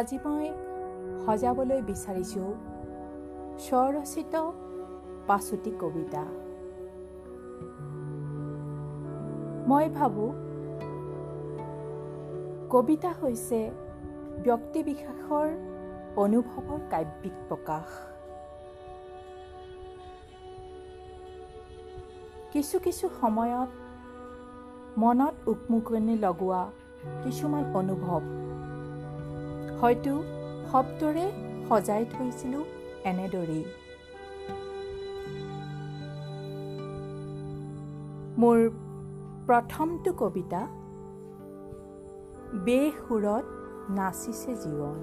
আজি মই সজাবলৈ বিচাৰিছোঁ। স্বৰচিত পাচুতি কবিতা। মই ভাবোঁ কবিতা হৈছে ব্যক্তিবিশেষৰ অনুভৱৰ কাব্যিক প্ৰকাশ। কিছু কিছু সময়ত মনত উকমুকনি লগোৱা কিছুমান অনুভৱ। হয়তো শব্দৰে সজাই থৈছিলোঁ এনেদৰেই। মোৰ প্ৰথমটো কবিতা বেসুৰত নাচিছে জীৱন।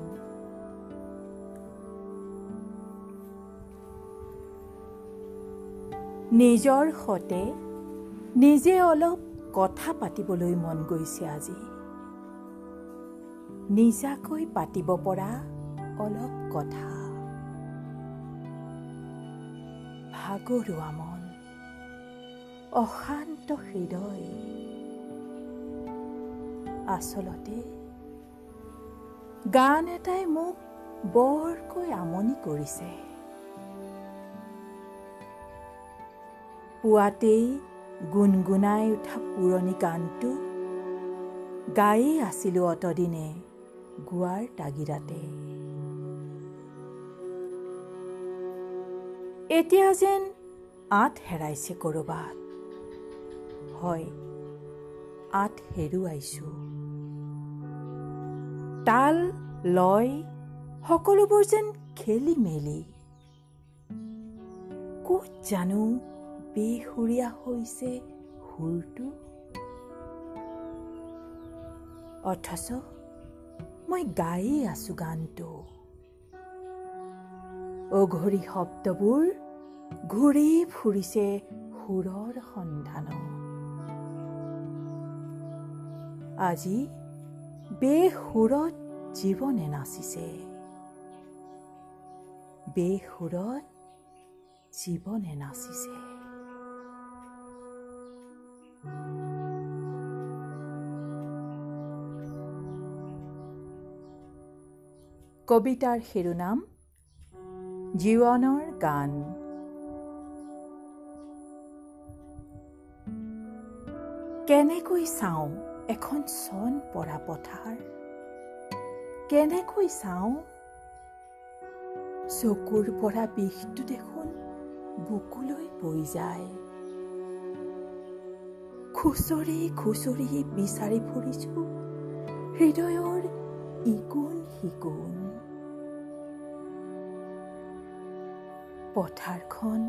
নিজৰ সতে নিজে অলপ কথা পাতিবলৈ মন গৈছে আজি। নিজাকৈ পাতিব পৰা অলপ কথা। ভাগৰুৱা মন অশান্ত হৃদয়। আচলতে গান এটাই মোক বৰকৈ আমনি কৰিছে। পুৱাতেই গুণগুণাই উঠা পুৰণি গানটো গায়েই আছিলোঁ অতদিনে। গোৱাৰ তাগিদাতে। এতিয়া যেন আঠ হেৰাইছে ক'ৰবাত। হয় আঠ হেৰুৱাইছোঁ। তাল লয় সকলোবোৰ যেন খেলি মেলি ক'ত জানো বেসুৰীয়া হৈছে সুৰটো। অথচ মই গায়েই আছো গানটো। অঘৰী শব্দবোৰ ঘূৰি ফুৰিছে সুৰৰ সন্ধানত। আজি বেসুৰত জীৱনে নাচিছে বেসুৰত জীৱনে নাচিছে কবিতাৰ শিৰোনাম জীৱনৰ গান। কেনেকৈ চাওঁ এখন চন পৰা পথাৰ? কেনেকৈ চাওঁ? চকুৰ পৰা বিষটো দেখোন বুকুলৈ বৈ যায়। খুচৰি খুচৰি বিচাৰি ফুৰিছো হৃদয়ৰ ইগুণ সিগুণ। পথাৰখন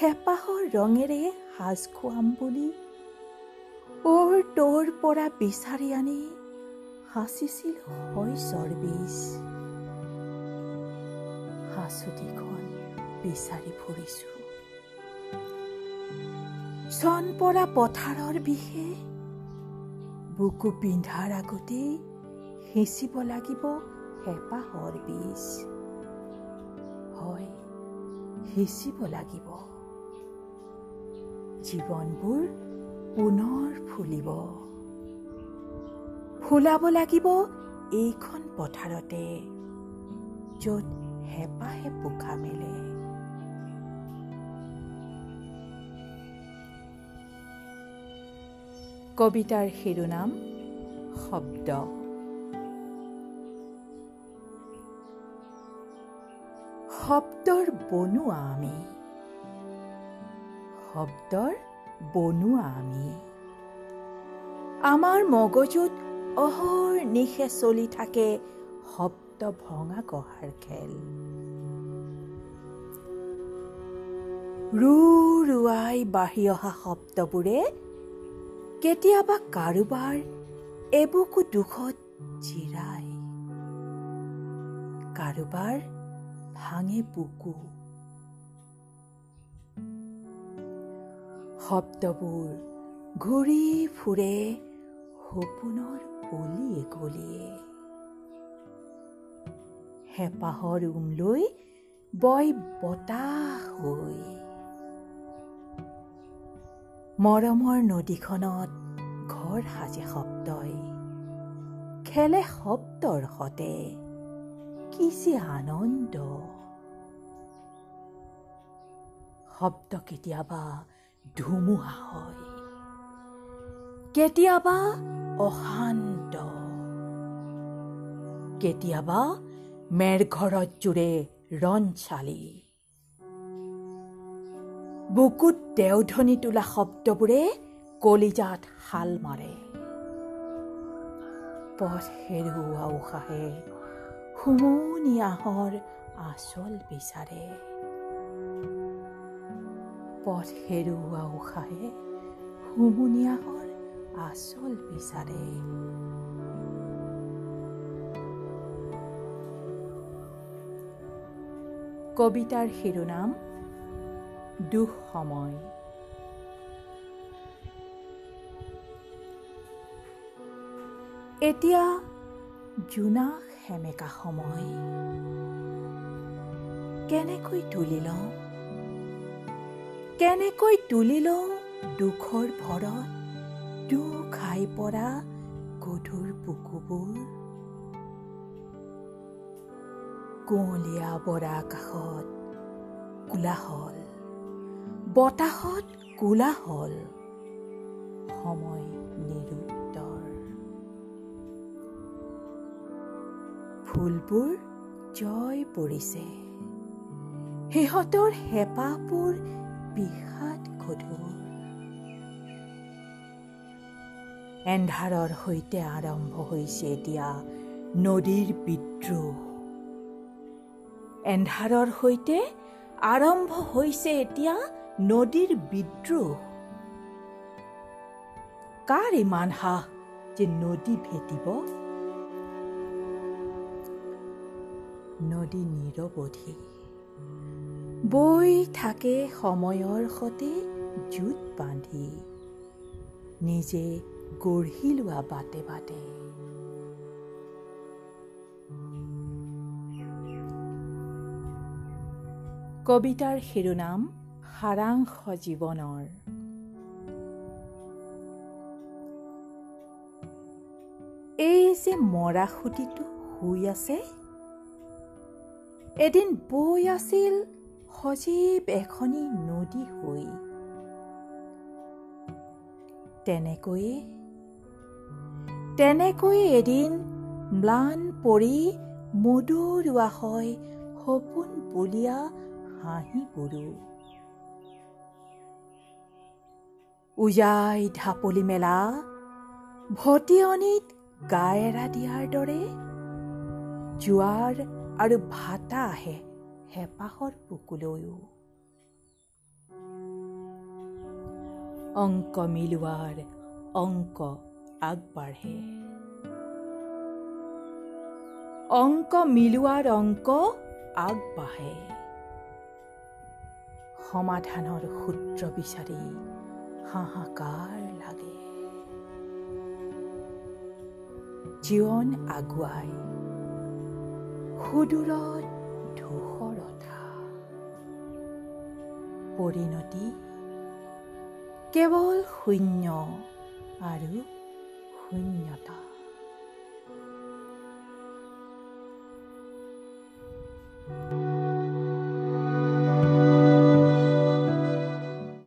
হেঁপাহৰ ৰঙেৰে সাজ খুৱাম বুলি ওৰ তোৰ পৰা বিচাৰি আনি সাঁচিছিল শস্যৰ বীজ সাঁচতিখন বিচাৰি ফুৰিছো। চন পৰা পথাৰৰ বিষে বুকু পিন্ধাৰ আগতেই সিঁচিব লাগিব হেঁপাহৰ বীজ হয় সিঁচিব লাগিব। জীৱনবোৰ পুনৰ ফুলিব। ফুলাব লাগিব এইখন পথাৰতে য'ত হেঁপাহে পোখা মেলে। কবিতাৰ শিৰোনাম শব্দ। শব্দৰ বনোৱা আমি। শব্দৰ বনোৱা আমি। আমাৰ মগজুত অহৰ নিশে চলি থাকে শব্দ ভঙা গঢ়াৰ খেল। ৰু ৰুৱাই বাঢ়ি অহা শব্দবোৰে কেতিয়াবা কাৰোবাৰ এবুকু দুখত জিৰাই। কাৰোবাৰ ভাঙে বুকু শব্দবোৰ ঘূৰি ফুৰে সপোনৰ গলিয়ে গলিয়ে হেঁপাহৰ উমলৈ বয় বতাহ হৈ মৰমৰ নদীখনত ঘৰ সাজে শব্দই খেলে শব্দৰ সতে আনন্দ। শব্দ কেতিয়াবা ধুমুহা হয়। কেতিয়াবা অশান্ত। কেতিয়াবা মেৰঘৰত জোৰে ৰঞ্চালি বুকুত দেওধনী তোলা শব্দবোৰে কলিজাত শাল মাৰে। পথ হেৰুওৱা উশাহে সুমনি আহৰ আচল বিচাৰে পথ হেৰুওৱা উশাহে সুমনি আহৰ আচল বিচাৰে কবিতাৰ শিৰোনাম দুখ সময় এতিয়া জোনাক সেমেকা সময় কেনেকৈ তুলি লওঁ? কেনেকৈ তুলি লওঁ? দুখৰ ভৰত দুখ খাই পৰা গধুৰ বুকুবোৰ। কুঁৱলীয়া বৰা আকাশত কোলাহল। বতাহত কোলাহল। সময় ফুলবোৰ জয় পৰিছে। সিহঁতৰ হেঁপাহবোৰ বিষাদ গধুৰ। এন্ধাৰৰ সৈতে আৰম্ভ হৈছে এতিয়া নদীৰ বিদ্ৰোহ। এন্ধাৰৰ সৈতে আৰম্ভ হৈছে এতিয়া নদীৰ বিদ্ৰোহ। কাৰ ইমান সাহ যে নদী ভেটিব? নদী নিৰৱধি। বৈ থাকে সময়ৰ সতে জোঁট বান্ধি। নিজে গঢ়ি লোৱা বাটে বাটে। কবিতাৰ শিৰোনাম সাৰাংশ জীৱনৰ। এই যে মৰা সুঁতিটো শুই আছে এদিন বৈ আছিল সজীৱ এখনি নদী হৈ। তেনেকৈয়ে তেনেকৈয়ে এদিন ম্লান পৰি মধুৰোৱা হয় সপোন বলীয়া হাঁহি বুৰু উজাই ঢাপলি মেলা ভটিয়নিত গা এৰা দিয়াৰ দৰে জোৱাৰ আৰু ভাটা আহে হেঁপাহৰ বুকুলৈও অংক মিলোৱাৰ অংক আগবাঢ়ে অংক মিলোৱাৰ অংক আগবাঢ়ে সমাধানৰ সূত্ৰ বিচাৰি হাহাকাৰ লাগে জীৱন আগুৱাই সুদূৰত ধূসৰতা। পৰিণতি কেৱল শূন্য আৰু শূন্যতা।